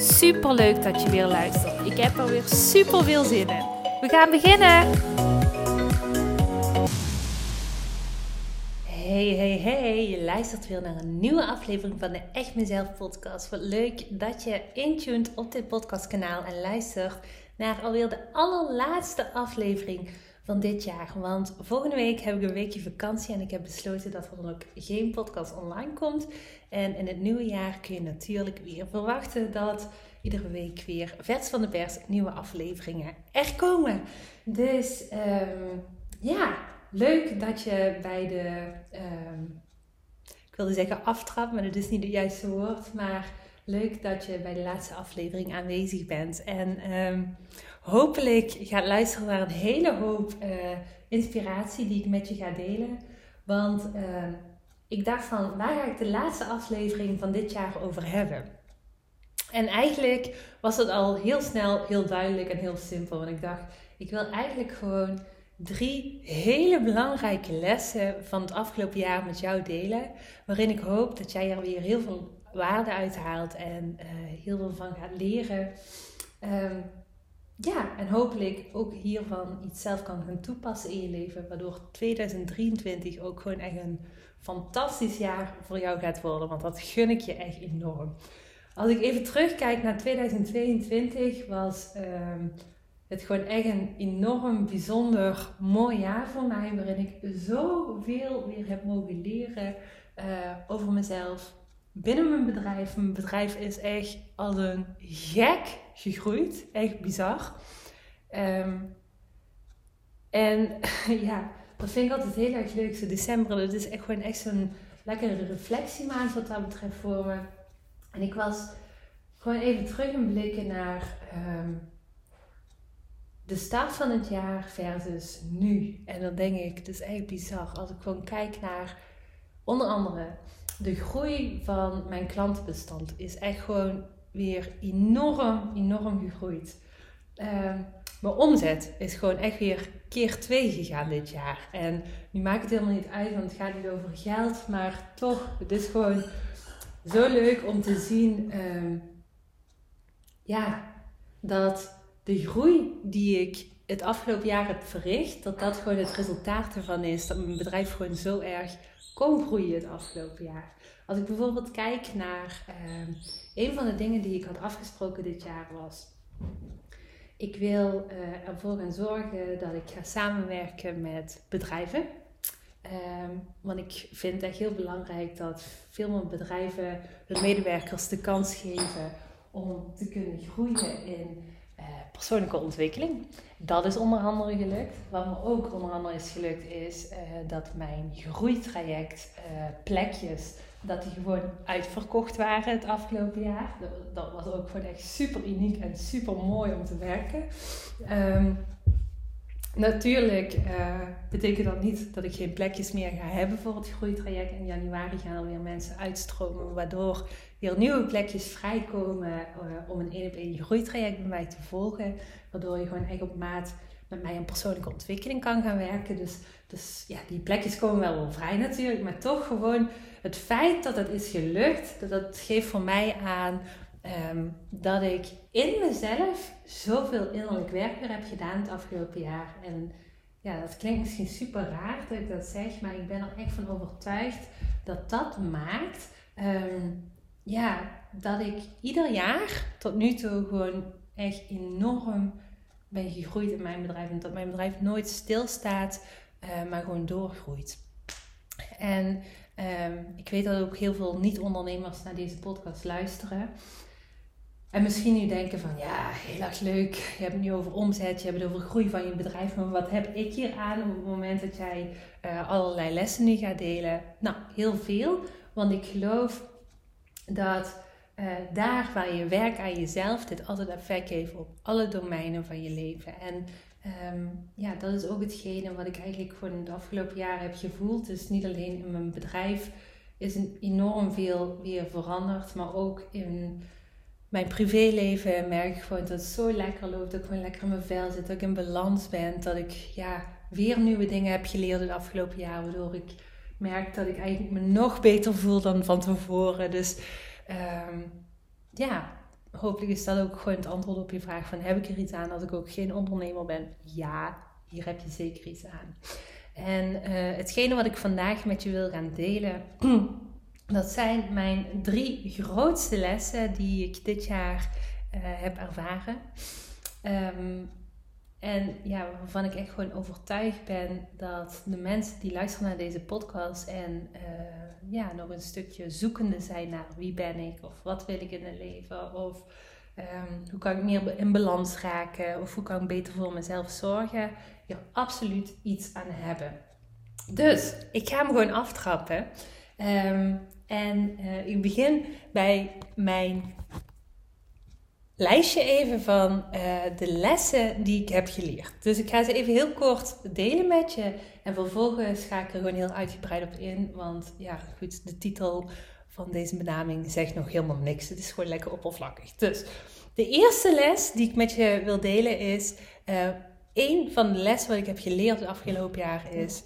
Super leuk dat je weer luistert. Ik heb er weer super veel zin in. We gaan beginnen. Hey, hey, hey. Je luistert weer naar een nieuwe aflevering van de Echt Mezelf podcast. Wat leuk dat je intuned op dit podcastkanaal en luistert naar alweer de allerlaatste aflevering van dit jaar. Want volgende week heb ik een weekje vakantie en ik heb besloten dat er dan ook geen podcast online komt. En in het nieuwe jaar kun je natuurlijk weer verwachten dat iedere week weer vers van de pers nieuwe afleveringen er komen. Dus um, ja, leuk dat je bij de, um, ik wilde zeggen aftrap, maar dat is niet het juiste woord. Maar leuk dat je bij de laatste aflevering aanwezig bent. En um, hopelijk gaat luisteren naar een hele hoop uh, inspiratie die ik met je ga delen. Want ik dacht van, waar ga ik de laatste aflevering van dit jaar over hebben? En eigenlijk was het al heel snel, heel duidelijk en heel simpel. Want ik dacht, ik wil eigenlijk gewoon drie hele belangrijke lessen van het afgelopen jaar met jou delen. Waarin ik hoop dat jij er weer heel veel waarde uit haalt en uh, heel veel van gaat leren. Um, ja, en hopelijk ook hiervan iets zelf kan gaan toepassen in je leven. Waardoor 2023 ook gewoon echt een fantastisch jaar voor jou gaat worden. Want dat gun ik je echt enorm. Als ik even terugkijk naar 2022, was um, het gewoon echt een enorm bijzonder mooi jaar voor mij. Waarin ik zoveel weer heb mogen leren uh, over mezelf. Binnen mijn bedrijf. Mijn bedrijf is echt als een gek gegroeid. Echt bizar. Um, en ja, dat vind ik altijd heel erg leuk. Zo december, dat is echt gewoon echt zo'n lekkere reflectiemaand wat dat betreft voor me. En ik was gewoon even terug een blikken naar um, de start van het jaar versus nu. En dan denk ik, het is echt bizar. Als ik gewoon kijk naar onder andere de groei van mijn klantenbestand is echt gewoon weer enorm, enorm gegroeid. Um, mijn omzet is gewoon echt weer keer twee gegaan dit jaar. En nu maakt het helemaal niet uit, want het gaat niet over geld. Maar toch, het is gewoon zo leuk om te zien um, ja, dat de groei die ik het afgelopen jaar heb verricht, dat dat gewoon het resultaat ervan is. Dat mijn bedrijf gewoon zo erg kon groeien het afgelopen jaar. Als ik bijvoorbeeld kijk naar um, een van de dingen die ik had afgesproken dit jaar was. Ik wil uh, ervoor gaan zorgen dat ik ga samenwerken met bedrijven. Um, want ik vind echt heel belangrijk dat veel meer bedrijven hun medewerkers de kans geven om te kunnen groeien in uh, persoonlijke ontwikkeling. Dat is onder andere gelukt. Wat me ook onder andere is gelukt is uh, dat mijn groeitraject plekjes dat die gewoon uitverkocht waren het afgelopen jaar. Dat, dat was ook gewoon echt super uniek en super mooi om te werken. Um, natuurlijk uh, betekent dat niet dat ik geen plekjes meer ga hebben voor het groeitraject. In januari gaan er weer mensen uitstromen, waardoor weer nieuwe plekjes vrijkomen uh, om een één op één groeitraject bij mij te volgen. Waardoor je gewoon echt op maat met mij een persoonlijke ontwikkeling kan gaan werken. Dus, dus ja, die plekjes komen wel wel vrij natuurlijk, maar toch gewoon het feit dat het is gelukt, dat, dat geeft voor mij aan um, dat ik in mezelf zoveel innerlijk werk weer heb gedaan het afgelopen jaar. En ja, dat klinkt misschien super raar dat ik dat zeg, maar ik ben er echt van overtuigd dat dat maakt um, ja, dat ik ieder jaar tot nu toe gewoon echt enorm ben gegroeid in mijn bedrijf. En dat mijn bedrijf nooit stilstaat, uh, maar gewoon doorgroeit. En um, ik weet dat ook heel veel niet-ondernemers naar deze podcast luisteren. En misschien nu denken van ja, heel erg leuk. Je hebt het nu over omzet, je hebt het over groei van je bedrijf. Maar wat heb ik hier aan op het moment dat jij uh, allerlei lessen nu gaat delen? Nou, heel veel. Want ik geloof dat daar waar je werkt aan jezelf, dit altijd effect heeft op alle domeinen van je leven. En ehm, ja, dat is ook hetgene wat ik eigenlijk gewoon de afgelopen jaren heb gevoeld. Dus niet alleen in mijn bedrijf is enorm veel weer veranderd, maar ook in mijn privéleven merk ik gewoon dat het zo lekker loopt. Dat ik gewoon lekker in mijn vel zit. Dat ik in balans ben. Dat ik ja, weer nieuwe dingen heb geleerd het afgelopen jaar. Waardoor ik merk dat ik eigenlijk me nog beter voel dan van tevoren. Dus um, ja, hopelijk is dat ook gewoon het antwoord op je vraag van heb ik er iets aan als ik ook geen ondernemer ben? Ja, hier heb je zeker iets aan. En uh, hetgene wat ik vandaag met je wil gaan delen Dat zijn mijn drie grootste lessen die ik dit jaar uh, heb ervaren. Um, en ja, waarvan ik echt gewoon overtuigd ben dat de mensen die luisteren naar deze podcast en uh, ja, nog een stukje zoekende zijn naar wie ben ik of wat wil ik in het leven of um, hoe kan ik meer in balans raken of hoe kan ik beter voor mezelf zorgen, hier absoluut iets aan hebben. Dus ik ga hem gewoon aftrappen. Um, en uh, ik begin bij mijn lijstje even van uh, de lessen die ik heb geleerd. Dus ik ga ze even heel kort delen met je. En vervolgens ga ik er gewoon heel uitgebreid op in. Want ja, goed, de titel van deze benaming zegt nog helemaal niks. Het is gewoon lekker oppervlakkig. Dus de eerste les die ik met je wil delen is... Uh, een van de lessen wat ik heb geleerd het afgelopen jaar is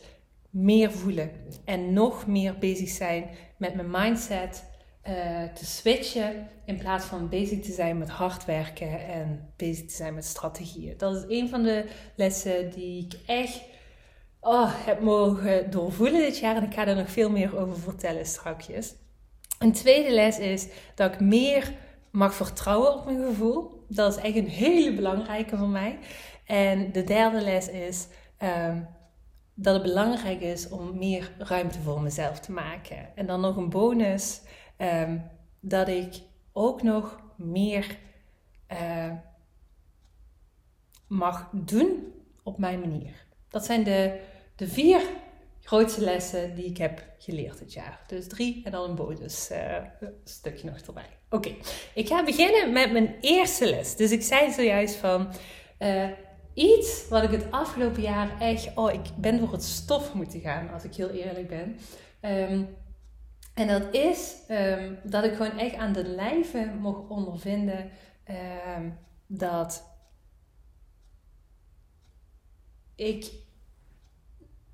meer voelen en nog meer bezig zijn met mijn mindset uh, te switchen in plaats van bezig te zijn met hard werken en bezig te zijn met strategieën. Dat is een van de lessen die ik echt oh, heb mogen doorvoelen dit jaar en ik ga er nog veel meer over vertellen straks. Een tweede les is dat ik meer mag vertrouwen op mijn gevoel. Dat is echt een hele belangrijke voor mij. En de derde les is um, dat het belangrijk is om meer ruimte voor mezelf te maken. En dan nog een bonus, um, dat ik ook nog meer uh, mag doen op mijn manier. Dat zijn de, de vier grootste lessen die ik heb geleerd dit jaar. Dus drie en dan een bonus uh, stukje nog erbij. Oké, ik ga beginnen met mijn eerste les. Dus ik zei zojuist van... Uh, iets wat ik het afgelopen jaar echt, oh, ik ben door het stof moeten gaan, als ik heel eerlijk ben. Um, en dat is um, dat ik gewoon echt aan de lijve mocht ondervinden um, dat ik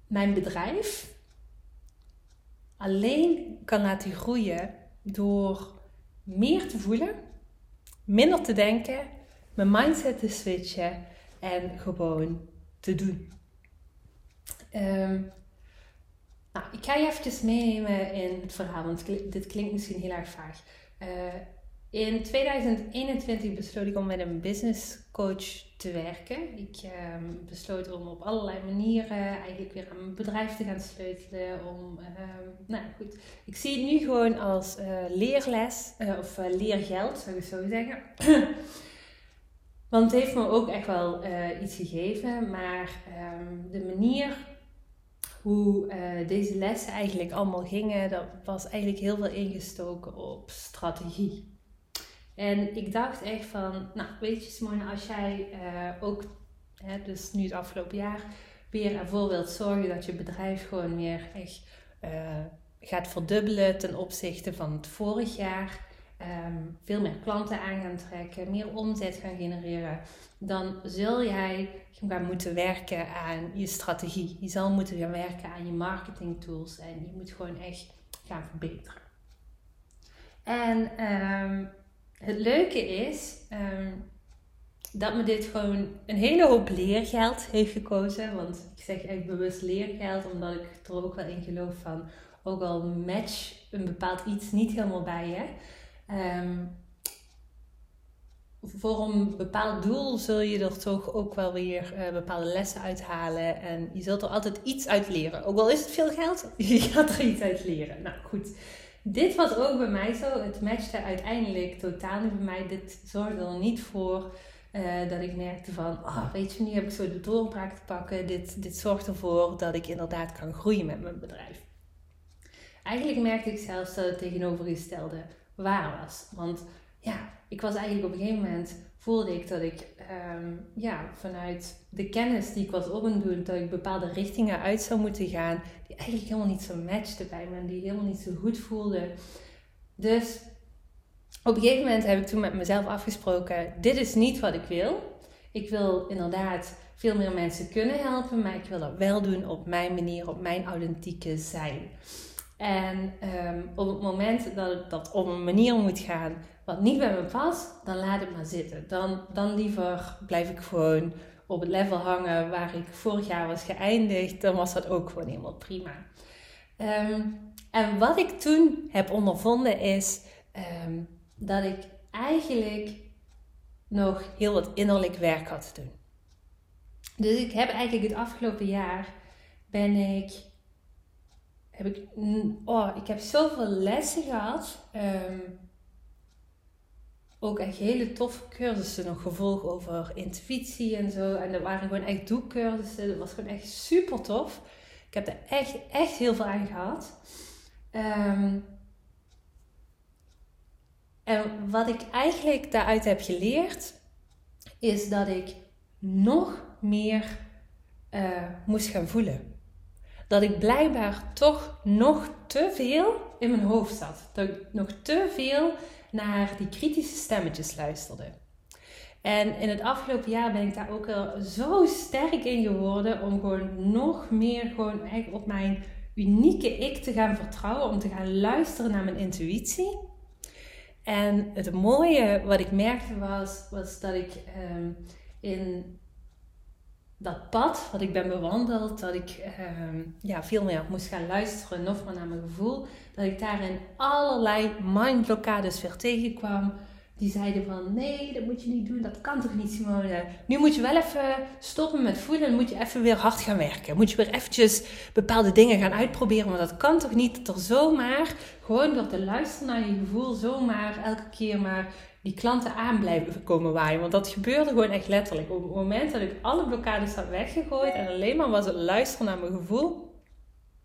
mijn bedrijf alleen kan laten groeien door meer te voelen, minder te denken, mijn mindset te switchen en gewoon te doen. Um, nou, ik ga je eventjes meenemen in het verhaal, want dit klinkt misschien heel erg vaag. Uh, in 2021 besloot ik om met een business coach te werken. Ik um, besloot om op allerlei manieren eigenlijk weer aan mijn bedrijf te gaan sleutelen. Om, um, nou goed, ik zie het nu gewoon als uh, leerles uh, of leergeld, zou ik zo zeggen. Want het heeft me ook echt wel iets gegeven, maar um, de manier hoe uh, deze lessen eigenlijk allemaal gingen, dat was eigenlijk heel veel ingestoken op strategie. En ik dacht echt van, nou weet je Simone, als jij uh, ook, hè, dus nu het afgelopen jaar, weer ervoor wilt zorgen dat je bedrijf gewoon weer echt gaat verdubbelen ten opzichte van het vorig jaar um, veel meer klanten aan gaan trekken, meer omzet gaan genereren, dan zul jij gaan moeten werken aan je strategie. Je zal moeten gaan werken aan je marketing tools en je moet gewoon echt gaan verbeteren. En um, het leuke is um, dat me dit gewoon een hele hoop leergeld heeft gekozen. Want ik zeg echt bewust leergeld, omdat ik er ook wel in geloof van, ook al match een bepaald iets niet helemaal bij je Um, voor een bepaald doel zul je er toch ook wel weer uh, bepaalde lessen uithalen. En je zult er altijd iets uit leren. Ook al is het veel geld, je gaat er iets uit leren. Nou goed, dit was ook bij mij zo. Het matchte uiteindelijk totaal niet bij mij. Dit zorgde er niet voor uh, dat ik merkte van, oh, weet je, nu heb ik zo de doorbraak te pakken. Dit, dit zorgt ervoor dat ik inderdaad kan groeien met mijn bedrijf. Eigenlijk merkte ik zelfs dat het tegenovergestelde waar was. Want ja, ik was eigenlijk op een gegeven moment voelde ik dat ik ehm, ja, vanuit de kennis die ik was op aan doen, dat ik bepaalde richtingen uit zou moeten gaan, die eigenlijk helemaal niet zo matchten bij me en die helemaal niet zo goed voelden. Dus op een gegeven moment heb ik toen met mezelf afgesproken: dit is niet wat ik wil. Ik wil inderdaad veel meer mensen kunnen helpen, maar ik wil dat wel doen op mijn manier, op mijn authentieke zijn. En ehm, op het moment dat het dat op een manier moet gaan wat niet bij me past, dan laat het maar zitten. Dan, dan liever blijf ik gewoon op het level hangen waar ik vorig jaar was geëindigd. Dan was dat ook gewoon helemaal prima. Ehm, en wat ik toen heb ondervonden is ehm, dat ik eigenlijk nog heel wat innerlijk werk had te doen. Dus ik heb eigenlijk het afgelopen jaar ben ik heb ik oh ik heb zoveel lessen gehad. Ehm, ook echt hele toffe cursussen nog gevolgd over intuïtie en zo. En dat waren gewoon echt doekcursussen. Dat was gewoon echt super tof. Ik heb er echt, echt heel veel aan gehad. Um, en wat ik eigenlijk daaruit heb geleerd, is dat ik nog meer uh, moest gaan voelen. Dat ik blijkbaar toch nog te veel in mijn hoofd zat. Dat ik nog te veel naar die kritische stemmetjes luisterde. En in het afgelopen jaar ben ik daar ook al zo sterk in geworden om gewoon nog meer gewoon echt op mijn unieke ik te gaan vertrouwen, om te gaan luisteren naar mijn intuïtie. En het mooie wat ik merkte was, was dat ik um, in dat pad wat ik ben bewandeld, dat ik um, ja, veel meer moest gaan luisteren, nog meer naar mijn gevoel, dat ik daarin allerlei mindblokkades weer tegenkwam. Die zeiden van nee, dat moet je niet doen, dat kan toch niet Simone. Nu moet je wel even stoppen met voelen en moet je even weer hard gaan werken. Moet je weer eventjes bepaalde dingen gaan uitproberen, want dat kan toch niet dat er zomaar, gewoon door te luisteren naar je gevoel, zomaar elke keer maar die klanten aan blijven komen waaien. Want dat gebeurde gewoon echt letterlijk. Op het moment dat ik alle blokkades had weggegooid en alleen maar was het luisteren naar mijn gevoel.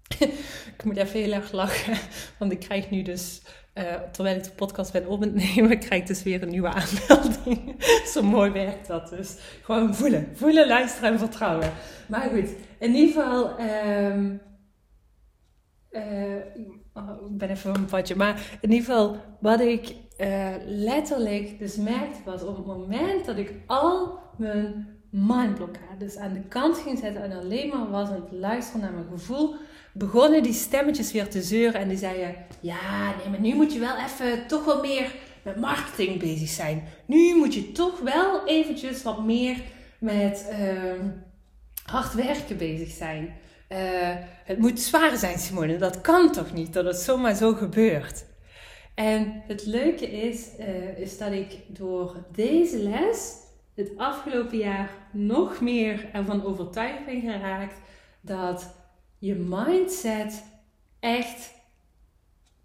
ik moet even heel erg lachen, want ik krijg nu dus, uh, terwijl ik de podcast ben op het nemen, krijg ik dus weer een nieuwe aanmelding. Zo mooi werkt dat dus. Gewoon voelen, voelen, luisteren en vertrouwen. Maar goed, in ieder geval. Um, ik ben even een padje. Maar in ieder geval, wat ik uh, letterlijk dus merkte was op het moment dat ik al mijn mindblokkades aan de kant ging zetten en alleen maar was aan het luisteren naar mijn gevoel, begonnen die stemmetjes weer te zeuren en die zeiden: Ja, nee, maar nu moet je wel even toch wel meer met marketing bezig zijn. Nu moet je toch wel eventjes wat meer met uh, hard werken bezig zijn. Uh, het moet zwaar zijn, Simone. Dat kan toch niet dat het zomaar zo gebeurt? En het leuke is, uh, is dat ik door deze les het afgelopen jaar nog meer ervan overtuigd ben geraakt dat je mindset echt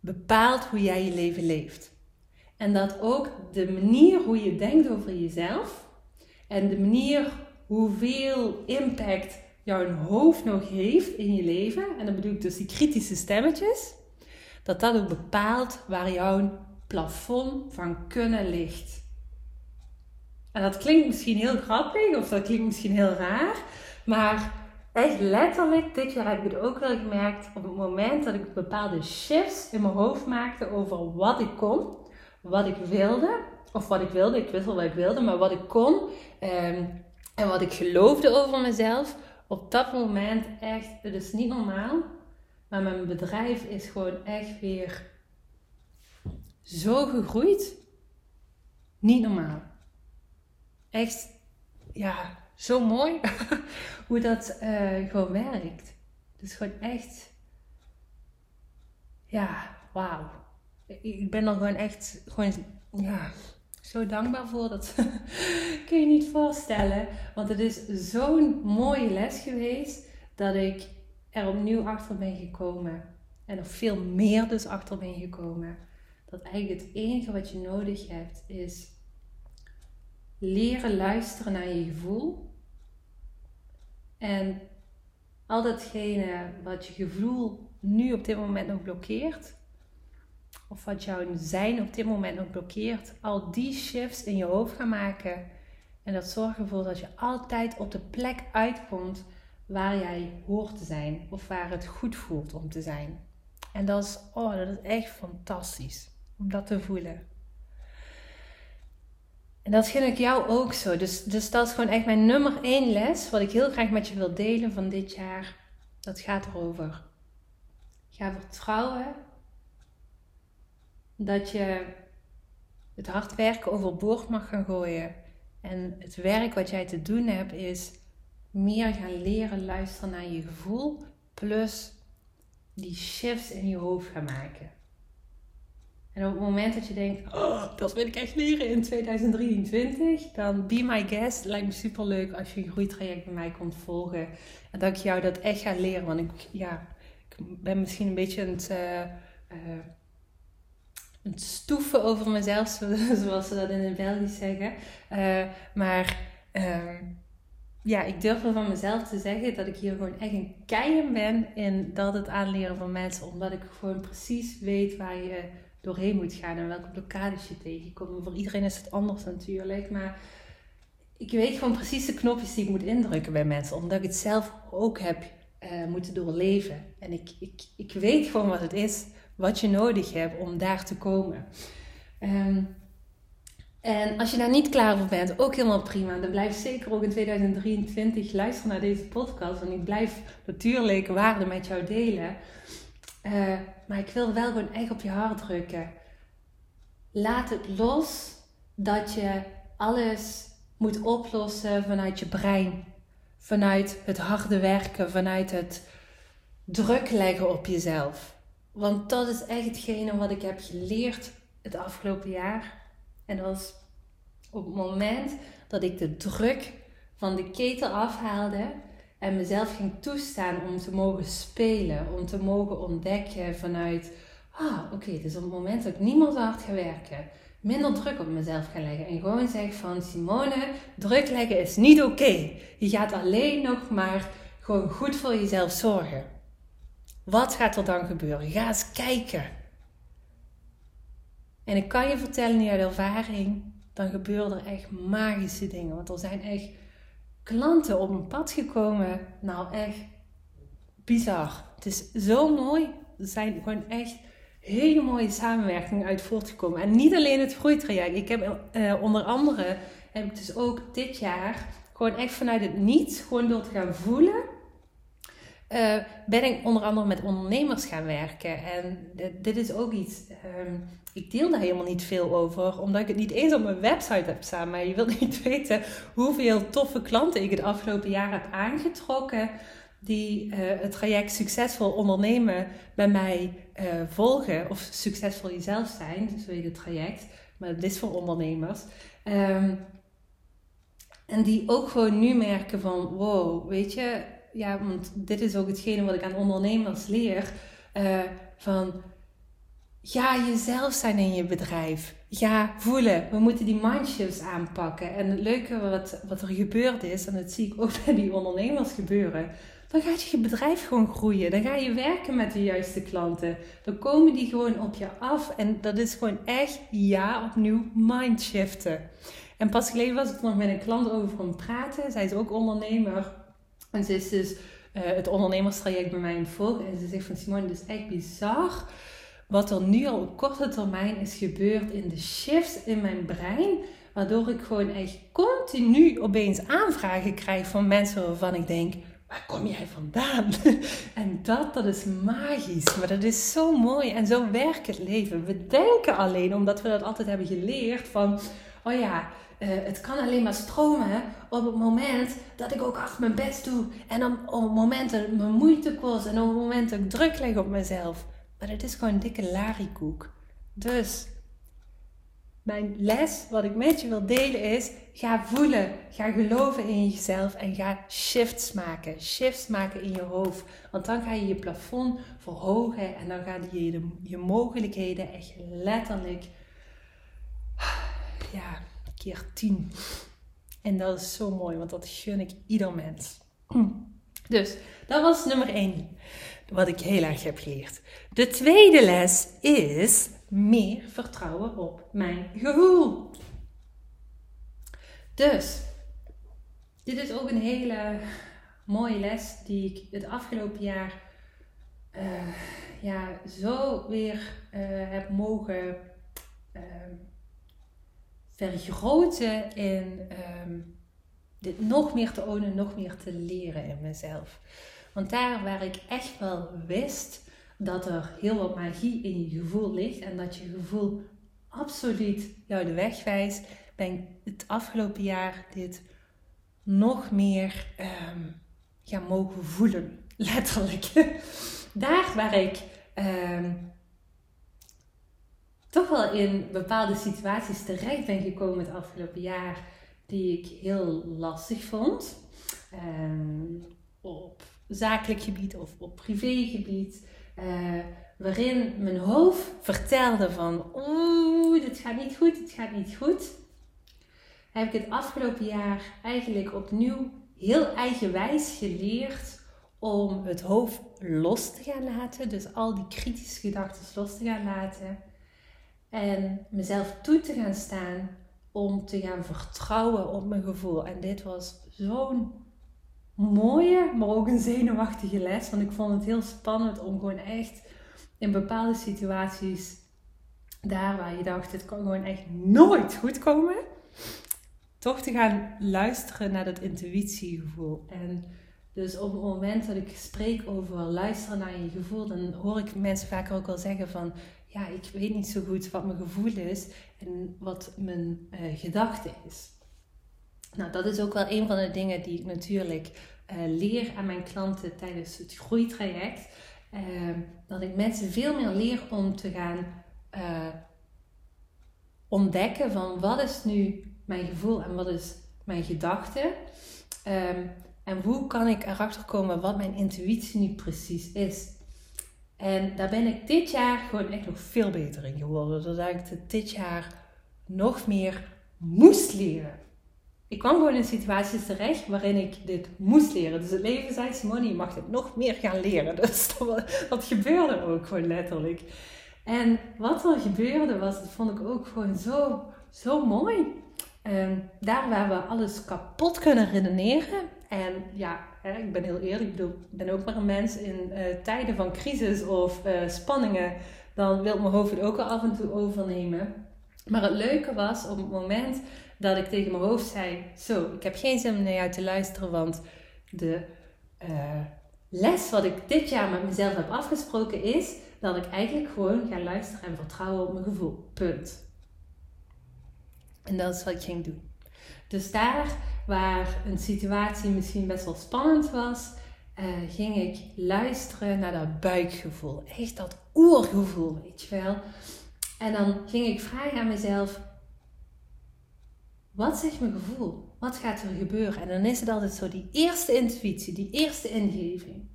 bepaalt hoe jij je leven leeft. En dat ook de manier hoe je denkt over jezelf en de manier hoeveel impact jouw hoofd nog heeft in je leven, en dan bedoel ik dus die kritische stemmetjes, dat dat ook bepaalt waar jouw plafond van kunnen ligt. En dat klinkt misschien heel grappig of dat klinkt misschien heel raar, maar echt letterlijk dit jaar heb ik het ook wel gemerkt op het moment dat ik bepaalde shifts in mijn hoofd maakte over wat ik kon, wat ik wilde, of wat ik wilde, ik wist wel wat ik wilde, maar wat ik kon ehm, en wat ik geloofde over mezelf, op dat moment echt, het is niet normaal, maar mijn bedrijf is gewoon echt weer zo gegroeid. Niet normaal. Echt, ja, zo mooi hoe dat uh, gewoon werkt. Dus gewoon echt, ja, wauw. Ik ben er gewoon echt, gewoon, ja, zo dankbaar voor. Dat kun je niet voorstellen. Want het is zo'n mooie les geweest dat ik er opnieuw achter ben gekomen. En nog veel meer dus achter ben gekomen. Dat eigenlijk het enige wat je nodig hebt is leren luisteren naar je gevoel. En al datgene wat je gevoel nu op dit moment nog blokkeert, of wat jouw zijn op dit moment nog blokkeert, al die shifts in je hoofd gaan maken. En dat zorgt ervoor dat je altijd op de plek uitkomt waar jij hoort te zijn of waar het goed voelt om te zijn. En dat is, oh, dat is echt fantastisch om dat te voelen. En dat vind ik jou ook zo. Dus, dus dat is gewoon echt mijn nummer één les, wat ik heel graag met je wil delen van dit jaar. Dat gaat erover. Ga vertrouwen dat je het hard werken overboord mag gaan gooien. En het werk wat jij te doen hebt is meer gaan leren luisteren naar je gevoel. Plus die shifts in je hoofd gaan maken. En op het moment dat je denkt, oh, dat wil ik echt leren in 2023, dan be my guest. Lijkt me super leuk als je een groeitraject bij mij komt volgen. En dat ik jou dat echt ga leren. Want ik, ja, ik ben misschien een beetje aan het, uh, stoeven over mezelf, zoals ze dat in het Belgisch zeggen. Uh, maar ehm, ja, ik durf wel van mezelf te zeggen dat ik hier gewoon echt een keien ben in dat het aanleren van mensen. Omdat ik gewoon precies weet waar je doorheen moet gaan en welke blokkades je tegenkomt. Voor iedereen is het anders natuurlijk, maar ik weet gewoon precies de knopjes die ik moet indrukken bij mensen, omdat ik het zelf ook heb uh, moeten doorleven. En ik, ik, ik weet gewoon wat het is, wat je nodig hebt om daar te komen. Ehm, en als je daar niet klaar voor bent, ook helemaal prima. Dan blijf zeker ook in 2023 luisteren naar deze podcast. Want ik blijf natuurlijk waarde met jou delen. Uh, maar ik wil wel gewoon echt op je hart drukken. Laat het los dat je alles moet oplossen vanuit je brein. Vanuit het harde werken, vanuit het druk leggen op jezelf. Want dat is echt hetgene wat ik heb geleerd het afgelopen jaar. En dat was op het moment dat ik de druk van de ketel afhaalde en mezelf ging toestaan om te mogen spelen, om te mogen ontdekken vanuit, ah oké, dus op het moment dat ik niet zo hard ga werken, minder druk op mezelf ga leggen en gewoon zeg van Simone, druk leggen is niet oké. Je gaat alleen nog maar gewoon goed voor jezelf zorgen. Wat gaat er dan gebeuren? Ga eens kijken. En ik kan je vertellen uit ervaring, dan gebeuren er echt magische dingen. Want er zijn echt klanten op mijn pad gekomen. Nou, echt bizar. Het is zo mooi. Er zijn gewoon echt hele mooie samenwerkingen uit voortgekomen. En niet alleen het groeitraject. Ik heb uh, onder andere, heb ik dus ook dit jaar gewoon echt vanuit het niets, gewoon door te gaan voelen, uh, ben ik onder andere met ondernemers gaan werken. En dit, is ook iets, um, ik deel daar helemaal niet veel over, omdat ik het niet eens op mijn website heb staan. Maar je wilt niet weten hoeveel toffe klanten ik het afgelopen jaar heb aangetrokken. Die uh, het traject Succesvol Ondernemen bij mij uh, volgen. Of Succesvol Jezelf zijn, zo heet het traject. Maar het is voor ondernemers. Um, en die ook gewoon nu merken van, wow, weet je, ja, want dit is ook hetgene wat ik aan ondernemers leer. Uh, van ga jezelf zijn in je bedrijf. Ga voelen. We moeten die mindshifts aanpakken. En het leuke wat, wat er gebeurd is, en dat zie ik ook bij die ondernemers gebeuren. Dan gaat je bedrijf gewoon groeien. Dan ga je werken met de juiste klanten. Dan komen die gewoon op je af. En dat is gewoon echt, ja, opnieuw mindshiften. En pas geleden was ik nog met een klant over aan praten. Zij is ook ondernemer. En ze is dus uh, het ondernemerstraject bij mij in volgen. En ze zegt van Simone, het is echt bizar wat er nu al op korte termijn is gebeurd in de shifts in mijn brein. Waardoor ik gewoon echt continu opeens aanvragen krijg van mensen waarvan ik denk, waar kom jij vandaan? en dat, dat is magisch. Maar dat is zo mooi en zo werkt het leven. We denken alleen, omdat we dat altijd hebben geleerd, van, oh ja, uh, het kan alleen maar stromen op het moment dat ik ook achter mijn best doe. En op, op het moment dat het me moeite kost en op het moment dat ik druk leg op mezelf. Maar het is gewoon een dikke larikoek. Dus mijn les, wat ik met je wil delen, is: ga voelen, ga geloven in jezelf en ga shifts maken. Shifts maken in je hoofd. Want dan ga je je plafond verhogen en dan gaan je je mogelijkheden echt letterlijk, ja, keer tien. En dat is zo mooi, want dat gun ik ieder mens. Dus dat was nummer 1, wat ik heel erg heb geleerd. De tweede les is meer vertrouwen op mijn gevoel. Dus, dit is ook een hele mooie les die ik het afgelopen jaar uh, ja, zo weer uh, heb mogen uh, vergroten in um, dit nog meer te ownen, nog meer te leren in mezelf. Want daar waar ik echt wel wist dat er heel wat magie in je gevoel ligt en dat je gevoel absoluut jou de weg wijst, ben ik het afgelopen jaar dit nog meer um, gaan mogen voelen. Letterlijk. Daar waar ik um, toch wel in bepaalde situaties terecht ben gekomen het afgelopen jaar, die ik heel lastig vond. Um, op zakelijk gebied of op privégebied. Uh, waarin mijn hoofd vertelde van oeh, dit gaat niet goed, dit gaat niet goed. Heb ik het afgelopen jaar eigenlijk opnieuw heel eigenwijs geleerd om het hoofd los te gaan laten. Dus al die kritische gedachten los te gaan laten. En mezelf toe te gaan staan om te gaan vertrouwen op mijn gevoel. En dit was zo'n mooie, maar ook een zenuwachtige les. Want ik vond het heel spannend om gewoon echt in bepaalde situaties, daar waar je dacht, het kan gewoon echt nooit goed komen, toch te gaan luisteren naar dat intuïtiegevoel. En dus op het moment dat ik spreek over luisteren naar je gevoel, dan hoor ik mensen vaak ook al zeggen van, ja, ik weet niet zo goed wat mijn gevoel is en wat mijn uh, gedachte is. Nou, dat is ook wel een van de dingen die ik natuurlijk uh, leer aan mijn klanten tijdens het groeitraject. Uh, dat ik mensen veel meer leer om te gaan ontdekken van wat is nu mijn gevoel en wat is mijn gedachte. Um, en hoe kan ik erachter komen wat mijn intuïtie nu precies is. En daar ben ik dit jaar gewoon echt nog veel beter in geworden. Zodat ik het dit jaar nog meer moest leren. Ik kwam gewoon in situaties terecht waarin ik dit moest leren. Dus het leven zei, Simone, je mag dit nog meer gaan leren. Dus dat, gebeurde ook gewoon letterlijk. En wat er gebeurde was, dat vond ik ook gewoon zo, zo mooi. En daar waar we alles kapot kunnen redeneren. En ja, ik ben heel eerlijk, ik bedoel, ben ook maar een mens in uh, tijden van crisis of uh, spanningen. Dan wil mijn hoofd het ook al af en toe overnemen. Maar het leuke was op het moment dat ik tegen mijn hoofd zei: Zo, ik heb geen zin om naar jou te luisteren, want de uh, les wat ik dit jaar met mezelf heb afgesproken is dat ik eigenlijk gewoon ga luisteren en vertrouwen op mijn gevoel. Punt. En dat is wat ik ging doen. Dus daar waar een situatie misschien best wel spannend was, uh, ging ik luisteren naar dat buikgevoel. Echt dat oergevoel, weet je wel. En dan ging ik vragen aan mezelf: wat zegt mijn gevoel? Wat gaat er gebeuren? En dan is het altijd zo die eerste intuïtie, die eerste ingeving.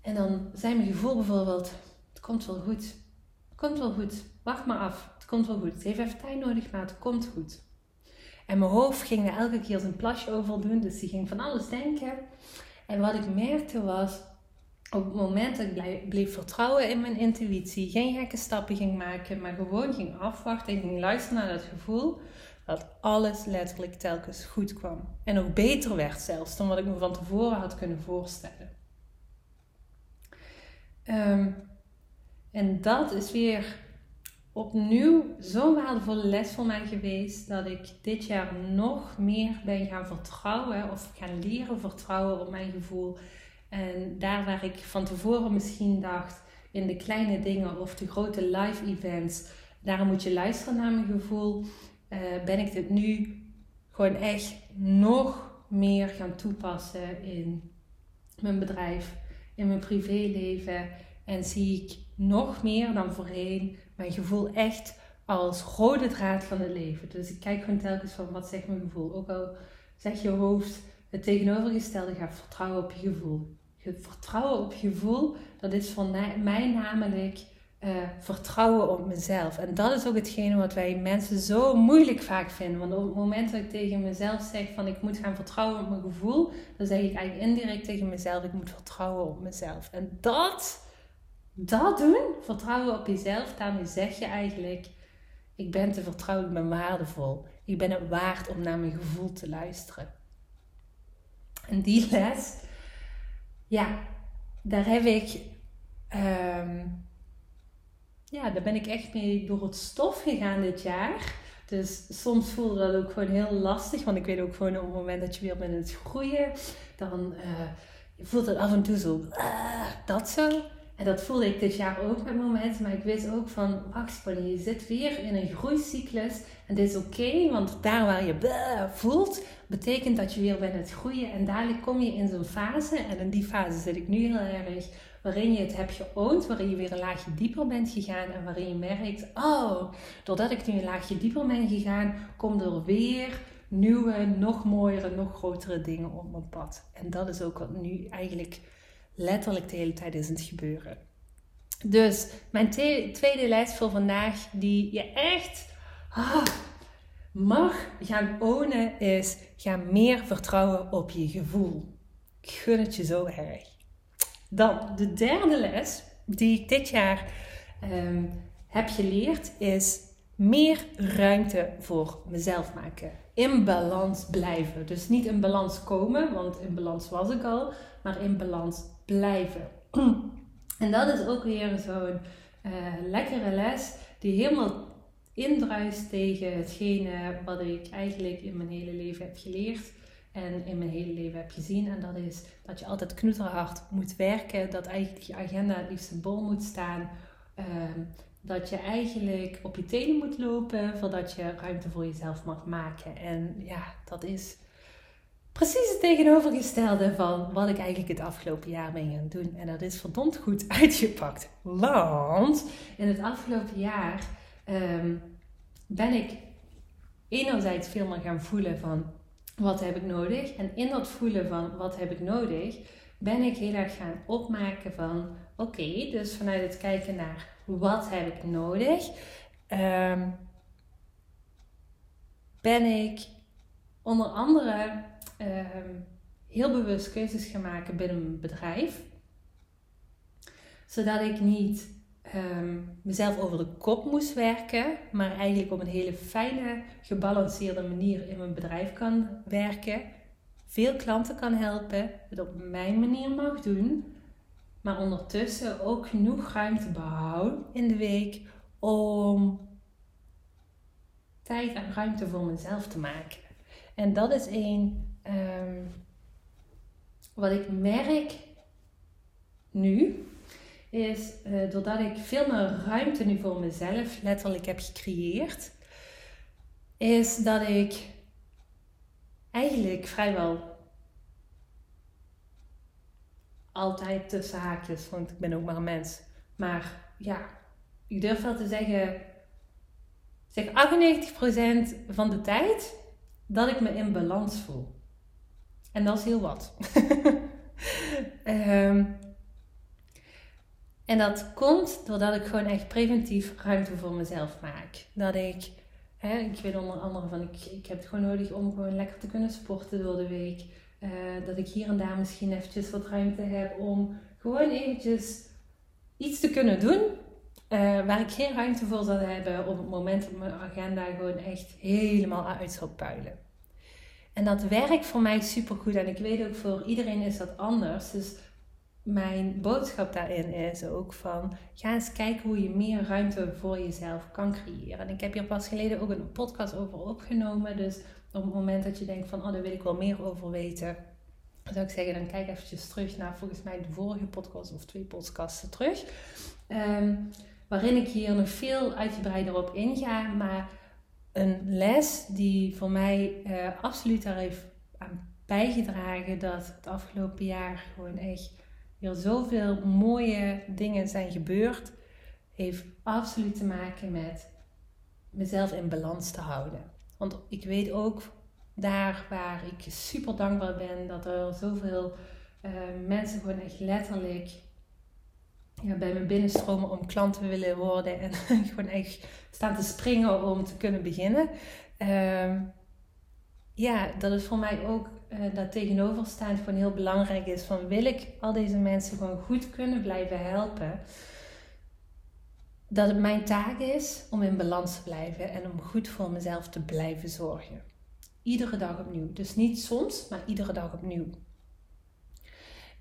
En dan zei mijn gevoel bijvoorbeeld: het komt wel goed. Het komt wel goed. Wacht maar af. Het komt wel goed. Het heeft even tijd nodig, maar het komt goed. En mijn hoofd ging er elke keer zijn plasje over doen, dus die ging van alles denken. En wat ik merkte was, op het moment dat ik bleef vertrouwen in mijn intuïtie, geen gekke stappen ging maken, maar gewoon ging afwachten en ging luisteren naar dat gevoel, dat alles letterlijk telkens goed kwam. En ook beter werd zelfs dan wat ik me van tevoren had kunnen voorstellen. Ehm, en dat is weer opnieuw zo'n waardevolle les voor mij geweest dat ik dit jaar nog meer ben gaan vertrouwen of gaan leren vertrouwen op mijn gevoel. En daar waar ik van tevoren misschien dacht in de kleine dingen of de grote live events, daar moet je luisteren naar mijn gevoel, uh, ben ik dit nu gewoon echt nog meer gaan toepassen in mijn bedrijf, in mijn privéleven. En zie ik nog meer dan voorheen mijn gevoel echt als rode draad van het leven. Dus ik kijk gewoon telkens van wat zegt mijn gevoel. Ook al zeg je hoofd het tegenovergestelde, ga vertrouwen op je gevoel. Vertrouwen op je gevoel, dat is voor mij namelijk uh, vertrouwen op mezelf. En dat is ook hetgene wat wij mensen zo moeilijk vaak vinden. Want op het moment dat ik tegen mezelf zeg van ik moet gaan vertrouwen op mijn gevoel, dan zeg ik eigenlijk indirect tegen mezelf ik moet vertrouwen op mezelf. En dat dat doen, vertrouwen op jezelf, daarmee zeg je eigenlijk: ik ben te vertrouwen, ik ben waardevol. Ik ben het waard om naar mijn gevoel te luisteren. En die les, ja, daar heb ik, ehm, ja, daar ben ik echt mee door het stof gegaan dit jaar. Dus soms voelde dat ook gewoon heel lastig, want ik weet ook gewoon op het moment dat je weer bent het groeien, dan uh, voelt het af en toe zo, uh, dat zo. En dat voelde ik dit jaar ook met momenten, maar ik wist ook van, wacht Polly, je zit weer in een groeicyclus en dit is oké, want daar waar je voelt, betekent dat je weer bent het groeien en dadelijk kom je in zo'n fase, en in die fase zit ik nu heel erg, waarin je het hebt geoond, waarin je weer een laagje dieper bent gegaan en waarin je merkt, oh, doordat ik nu een laagje dieper ben gegaan, komt er weer nieuwe, nog mooiere, nog grotere dingen op mijn pad. En dat is ook wat nu eigenlijk letterlijk de hele tijd is het gebeuren. Dus mijn tweede les voor vandaag, die je echt ah, mag gaan ownen, is ga meer vertrouwen op je gevoel. Ik gun het je zo erg. Dan de derde les die ik dit jaar um, heb geleerd is meer ruimte voor mezelf maken. In balans blijven. Dus niet in balans komen, want in balans was ik al, maar in balans blijven. En dat is ook weer zo'n uh, lekkere les die helemaal indruist tegen hetgene wat ik eigenlijk in mijn hele leven heb geleerd en in mijn hele leven heb gezien. En dat is dat je altijd knoeterhard moet werken, dat eigenlijk je agenda het liefst bol moet staan. Ehm, dat je eigenlijk op je tenen moet lopen voordat je ruimte voor jezelf mag maken. En ja, dat is precies het tegenovergestelde van wat ik eigenlijk het afgelopen jaar ben gaan doen. En dat is verdomd goed uitgepakt. Want in het afgelopen jaar um, ben ik enerzijds veel meer gaan voelen van wat heb ik nodig. En in dat voelen van wat heb ik nodig, ben ik heel erg gaan opmaken van oké, dus vanuit het kijken naar wat heb ik nodig, um, ben ik onder andere um, heel bewust keuzes gaan maken binnen mijn bedrijf. Zodat ik niet um, mezelf over de kop moest werken, maar eigenlijk op een hele fijne, gebalanceerde manier in mijn bedrijf kan werken. Veel klanten kan helpen, het op mijn manier mag doen, maar ondertussen ook genoeg ruimte behouden in de week om tijd en ruimte voor mezelf te maken. En dat is een um, wat ik merk nu, is uh, doordat ik veel meer ruimte nu voor mezelf letterlijk heb gecreëerd, is dat ik eigenlijk vrijwel altijd tussen haakjes, want ik ben ook maar een mens. Maar ja, ik durf wel te zeggen, zeg 98% van de tijd dat ik me in balans voel. En dat is heel wat. um, En dat komt doordat ik gewoon echt preventief ruimte voor mezelf maak. Dat ik, hè, ik weet onder andere van, ik, ik heb het gewoon nodig om gewoon lekker te kunnen sporten door de week. Uh, dat ik hier en daar misschien eventjes wat ruimte heb om gewoon eventjes iets te kunnen doen. Uh, waar ik geen ruimte voor zal hebben op het moment dat mijn agenda gewoon echt helemaal uit zal puilen. En dat werkt voor mij supergoed. En ik weet ook voor iedereen is dat anders. Dus mijn boodschap daarin is ook van ga eens kijken hoe je meer ruimte voor jezelf kan creëren. En ik heb hier pas geleden ook een podcast over opgenomen. Dus op het moment dat je denkt van oh, daar wil ik wel meer over weten, zou ik zeggen, dan kijk eventjes terug naar volgens mij de vorige podcast of twee podcasten terug. Ehm, waarin ik hier nog veel uitgebreider op inga. Maar een les die voor mij uh, absoluut daar heeft aan bijgedragen dat het afgelopen jaar gewoon echt er zoveel mooie dingen zijn gebeurd, heeft absoluut te maken met mezelf in balans te houden. Want ik weet ook daar waar ik super dankbaar ben dat er zoveel uh, mensen gewoon echt letterlijk ja, bij me binnenstromen om klant te willen worden en gewoon echt staan te springen om te kunnen beginnen. Uh, ja, dat is voor mij ook uh, dat tegenoverstaand gewoon heel belangrijk is. Van wil ik al deze mensen gewoon goed kunnen blijven helpen? dat het mijn taak is om in balans te blijven en om goed voor mezelf te blijven zorgen. Iedere dag opnieuw. Dus niet soms, maar iedere dag opnieuw.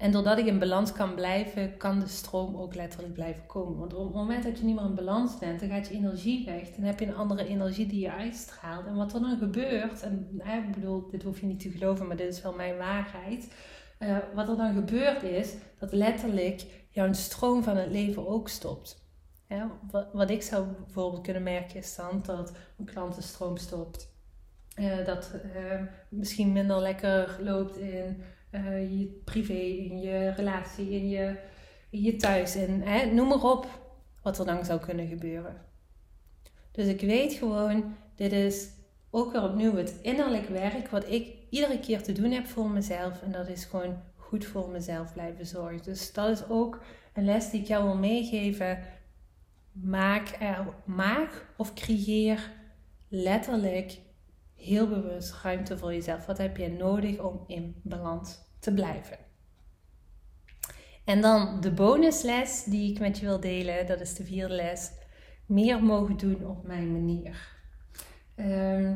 En doordat ik in balans kan blijven, kan de stroom ook letterlijk blijven komen. Want op het moment dat je niet meer in balans bent, dan gaat je energie weg. Dan heb je een andere energie die je uitstraalt. En wat er dan gebeurt, en ik bedoel, dit hoef je niet te geloven, maar dit is wel mijn waarheid. Uh, wat er dan gebeurt is dat letterlijk jouw stroom van het leven ook stopt. Wat, wat, ik zou bijvoorbeeld kunnen merken is dan dat een klantenstroom stopt. Uh, dat uh, misschien minder lekker loopt in uh, je privé, in je relatie, in je, je thuis. En hè, noem maar op wat er dan zou kunnen gebeuren. Dus ik weet gewoon, dit is ook weer opnieuw het innerlijk werk wat ik iedere keer te doen heb voor mezelf. En dat is gewoon goed voor mezelf blijven zorgen. Dus dat is ook een les die ik jou wil meegeven. Maak, maak of creëer letterlijk heel bewust ruimte voor jezelf. Wat heb je nodig om in balans te blijven? En dan de bonusles die ik met je wil delen, dat is de vierde les. Meer mogen doen op mijn manier. Ehm,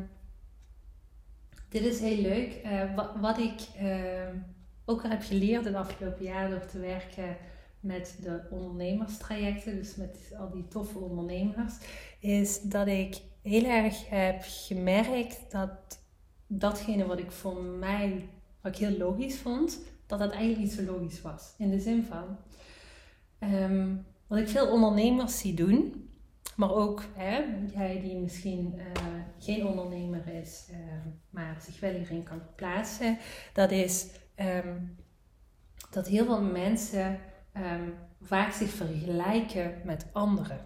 dit is heel leuk. Uh, wat, ik uh, ook heb geleerd het afgelopen jaar door te werken met de ondernemerstrajecten, dus met al die toffe ondernemers, is dat ik heel erg heb gemerkt dat datgene wat ik voor mij, wat ik heel logisch vond, dat dat eigenlijk niet zo logisch was. In de zin van, um, wat ik veel ondernemers zie doen, maar ook hè, jij die misschien uh, geen ondernemer is, uh, maar zich wel hierin kan plaatsen, dat is um, dat heel veel mensen vaak zich vergelijken met anderen.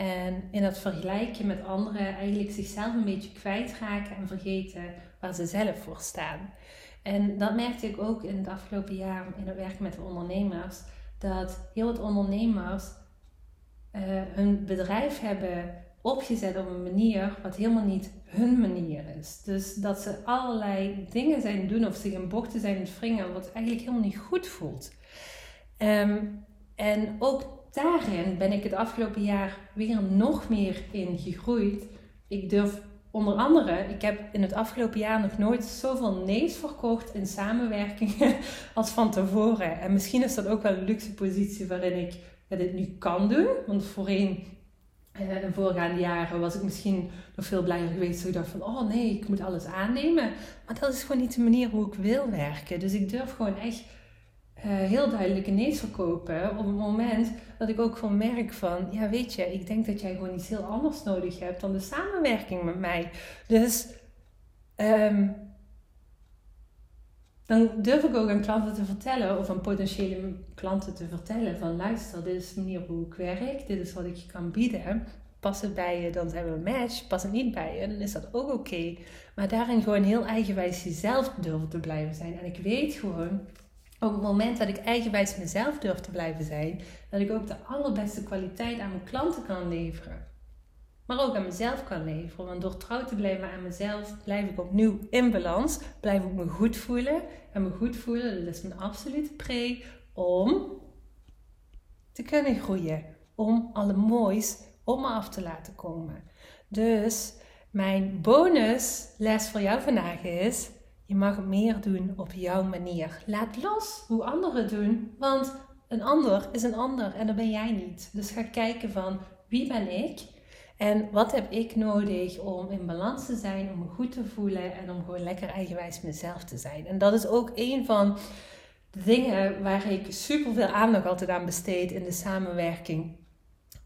En in dat vergelijken met anderen eigenlijk zichzelf een beetje kwijtraken en vergeten waar ze zelf voor staan. En dat merkte ik ook in het afgelopen jaar in het werk met de ondernemers. Dat heel wat ondernemers uh, hun bedrijf hebben opgezet op een manier wat helemaal niet hun manier is. Dus dat ze allerlei dingen zijn doen of zich in bochten zijn het wat eigenlijk helemaal niet goed voelt. Um, en ook daarin ben ik het afgelopen jaar weer nog meer in gegroeid. Ik durf onder andere, ik heb in het afgelopen jaar nog nooit zoveel nee's verkocht in samenwerkingen als van tevoren. En misschien is dat ook wel een luxe positie waarin ik dit nu kan doen. Want voorheen, eh, in voorgaande jaren, was ik misschien nog veel blijer geweest. Zo ik dacht van, oh nee, ik moet alles aannemen. Maar dat is gewoon niet de manier hoe ik wil werken. Dus ik durf gewoon echt heel duidelijk ineens verkopen op het moment dat ik ook gewoon merk van, ja weet je, ik denk dat jij gewoon iets heel anders nodig hebt dan de samenwerking met mij. Dus um, dan durf ik ook aan klanten te vertellen of aan potentiële klanten te vertellen van luister, dit is de manier hoe ik werk, dit is wat ik je kan bieden. Past het bij je, dan zijn we een match. Past het niet bij je, dan is dat ook oké. Maar daarin gewoon heel eigenwijs jezelf durven te blijven zijn. En ik weet gewoon op het moment dat ik eigenwijs mezelf durf te blijven zijn, dat ik ook de allerbeste kwaliteit aan mijn klanten kan leveren. Maar ook aan mezelf kan leveren. Want door trouw te blijven aan mezelf, blijf ik opnieuw in balans. Blijf ik me goed voelen. En me goed voelen, dat is mijn absolute pre om te kunnen groeien. Om alle moois op me af te laten komen. Dus mijn bonusles voor jou vandaag is je mag meer doen op jouw manier. Laat los hoe anderen doen, want een ander is een ander en dat ben jij niet. Dus ga kijken van wie ben ik en wat heb ik nodig om in balans te zijn, om me goed te voelen en om gewoon lekker eigenwijs mezelf te zijn. En dat is ook een van de dingen waar ik super veel aandacht altijd aan besteed in de samenwerking.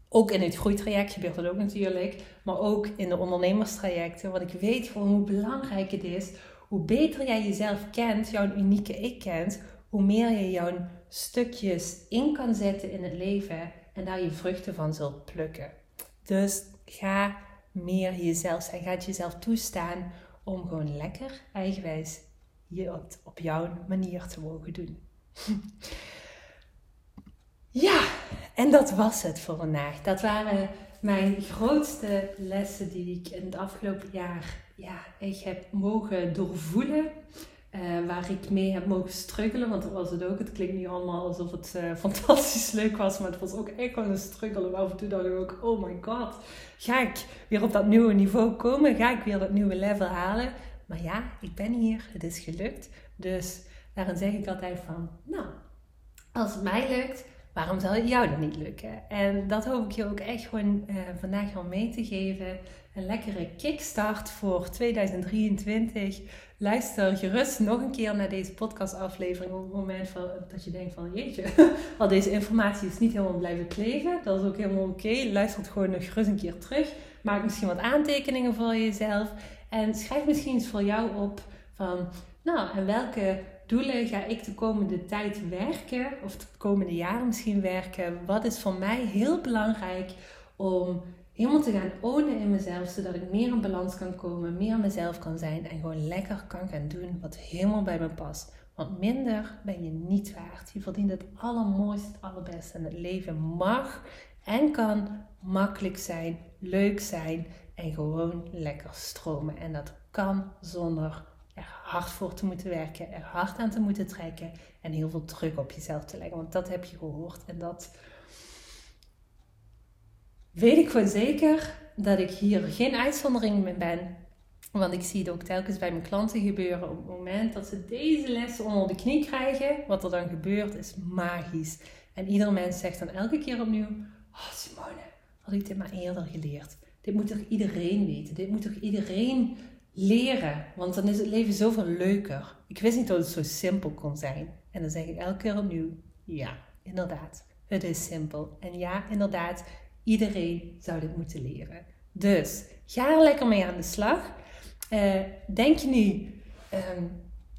Ook in het groeitraject gebeurt dat ook natuurlijk, maar ook in de ondernemerstrajecten. Want ik weet gewoon hoe belangrijk het is hoe beter jij jezelf kent, jouw unieke ik kent, hoe meer je jouw stukjes in kan zetten in het leven en daar je vruchten van zult plukken. Dus ga meer jezelf zijn. Ga het jezelf toestaan om gewoon lekker eigenwijs je op jouw manier te mogen doen. Ja, en dat was het voor vandaag. Dat waren mijn grootste lessen die ik in het afgelopen jaar ja, echt heb mogen doorvoelen. Uh, waar ik mee heb mogen struggelen, want dat was het ook. Het klinkt niet allemaal alsof het uh, fantastisch leuk was, maar het was ook echt wel een struggle. Af en toe dacht ik ook, oh my god, ga ik weer op dat nieuwe niveau komen? Ga ik weer dat nieuwe level halen? Maar ja, ik ben hier, het is gelukt. Dus daarin zeg ik altijd van, nou, als het mij lukt, waarom zal het jou dan niet lukken? En dat hoop ik je ook echt gewoon uh, vandaag gewoon mee te geven. Een lekkere kickstart voor 2023. Luister gerust nog een keer naar deze podcastaflevering op het moment van, dat je denkt van jeetje, al deze informatie is niet helemaal blijven kleven. Dat is ook helemaal oké. Luister het gewoon nog gerust een keer terug. Maak misschien wat aantekeningen voor jezelf. En schrijf misschien eens voor jou op van, nou, en welke doelen ga ik de komende tijd werken, of de komende jaren misschien werken? Wat is voor mij heel belangrijk om helemaal te gaan ownen in mezelf, zodat ik meer in balans kan komen, meer mezelf kan zijn en gewoon lekker kan gaan doen wat helemaal bij me past. Want minder ben je niet waard. Je verdient het allermooiste, het allerbeste. En het leven mag en kan makkelijk zijn, leuk zijn en gewoon lekker stromen. En dat kan zonder er hard voor te moeten werken, er hard aan te moeten trekken en heel veel druk op jezelf te leggen. Want dat heb je gehoord en dat weet ik gewoon zeker dat ik hier geen uitzondering mee ben. Want ik zie het ook telkens bij mijn klanten gebeuren. Op het moment dat ze deze lessen onder de knie krijgen, wat er dan gebeurt, is magisch. En ieder mens zegt dan elke keer opnieuw: Oh Simone, had ik dit maar eerder geleerd. Dit moet toch iedereen weten? Dit moet toch iedereen leren? Want dan is het leven zoveel leuker. Ik wist niet dat het zo simpel kon zijn. En dan zeg ik elke keer opnieuw: Ja, inderdaad. Het is simpel. En ja, inderdaad, iedereen zou dit moeten leren. Dus ga er lekker mee aan de slag. Uh, denk je nu, ehm,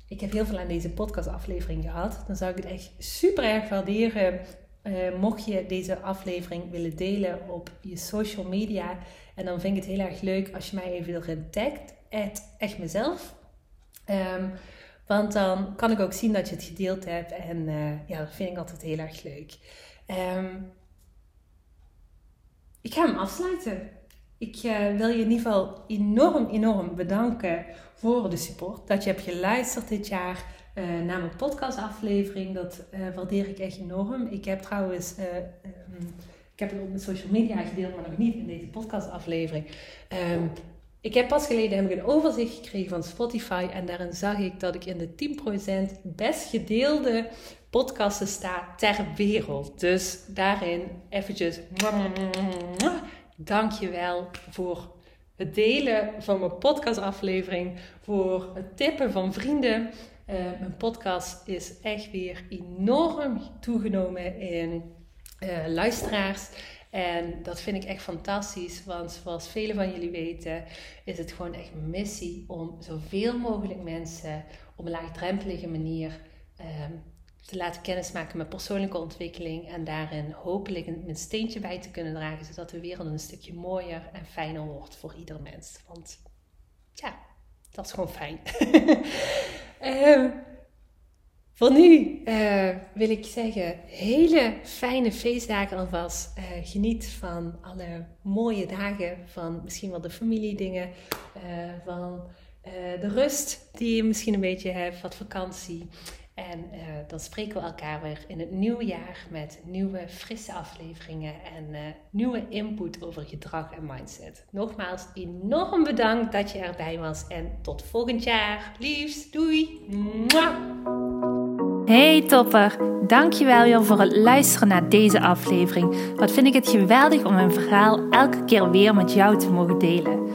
ik heb heel veel aan deze podcastaflevering gehad, dan zou ik het echt super erg waarderen. Uh, mocht je deze aflevering willen delen op je social media. En dan vind ik het heel erg leuk als je mij even erin tagt. Echt mezelf. Um, want dan kan ik ook zien dat je het gedeeld hebt. En uh, ja, dat vind ik altijd heel erg leuk. Um, ik ga hem afsluiten. Ik uh, wil je in ieder geval enorm, enorm bedanken voor de support. Dat je hebt geluisterd dit jaar uh, naar mijn podcastaflevering. Dat uh, waardeer ik echt enorm. Ik heb trouwens, um, ik heb het op mijn social media gedeeld, maar nog niet in deze podcastaflevering. Um, ik heb pas geleden een overzicht gekregen van Spotify en daarin zag ik dat ik in de 10% best gedeelde podcasten sta ter wereld. Dus daarin eventjes dankjewel voor het delen van mijn podcastaflevering, voor het tippen van vrienden. Uh, mijn podcast is echt weer enorm toegenomen in uh, luisteraars. En dat vind ik echt fantastisch, want zoals velen van jullie weten, is het gewoon echt missie om zoveel mogelijk mensen op een laagdrempelige manier um, te laten kennismaken met persoonlijke ontwikkeling en daarin hopelijk een, steentje bij te kunnen dragen, zodat de wereld een stukje mooier en fijner wordt voor ieder mens. Want ja, dat is gewoon fijn. um, voor nu uh, wil ik zeggen, hele fijne feestdagen alvast. Uh, geniet van alle mooie dagen, van misschien wel de familiedingen, uh, van de rust die je misschien een beetje hebt, wat vakantie. En dan spreken we elkaar weer in het nieuwe jaar met nieuwe, frisse afleveringen en nieuwe input over gedrag en mindset. Nogmaals, enorm bedankt dat je erbij was en tot volgend jaar. Liefs, doei! Hey topper, dankjewel weer voor het luisteren naar deze aflevering. Wat vind ik het geweldig om mijn verhaal elke keer weer met jou te mogen delen.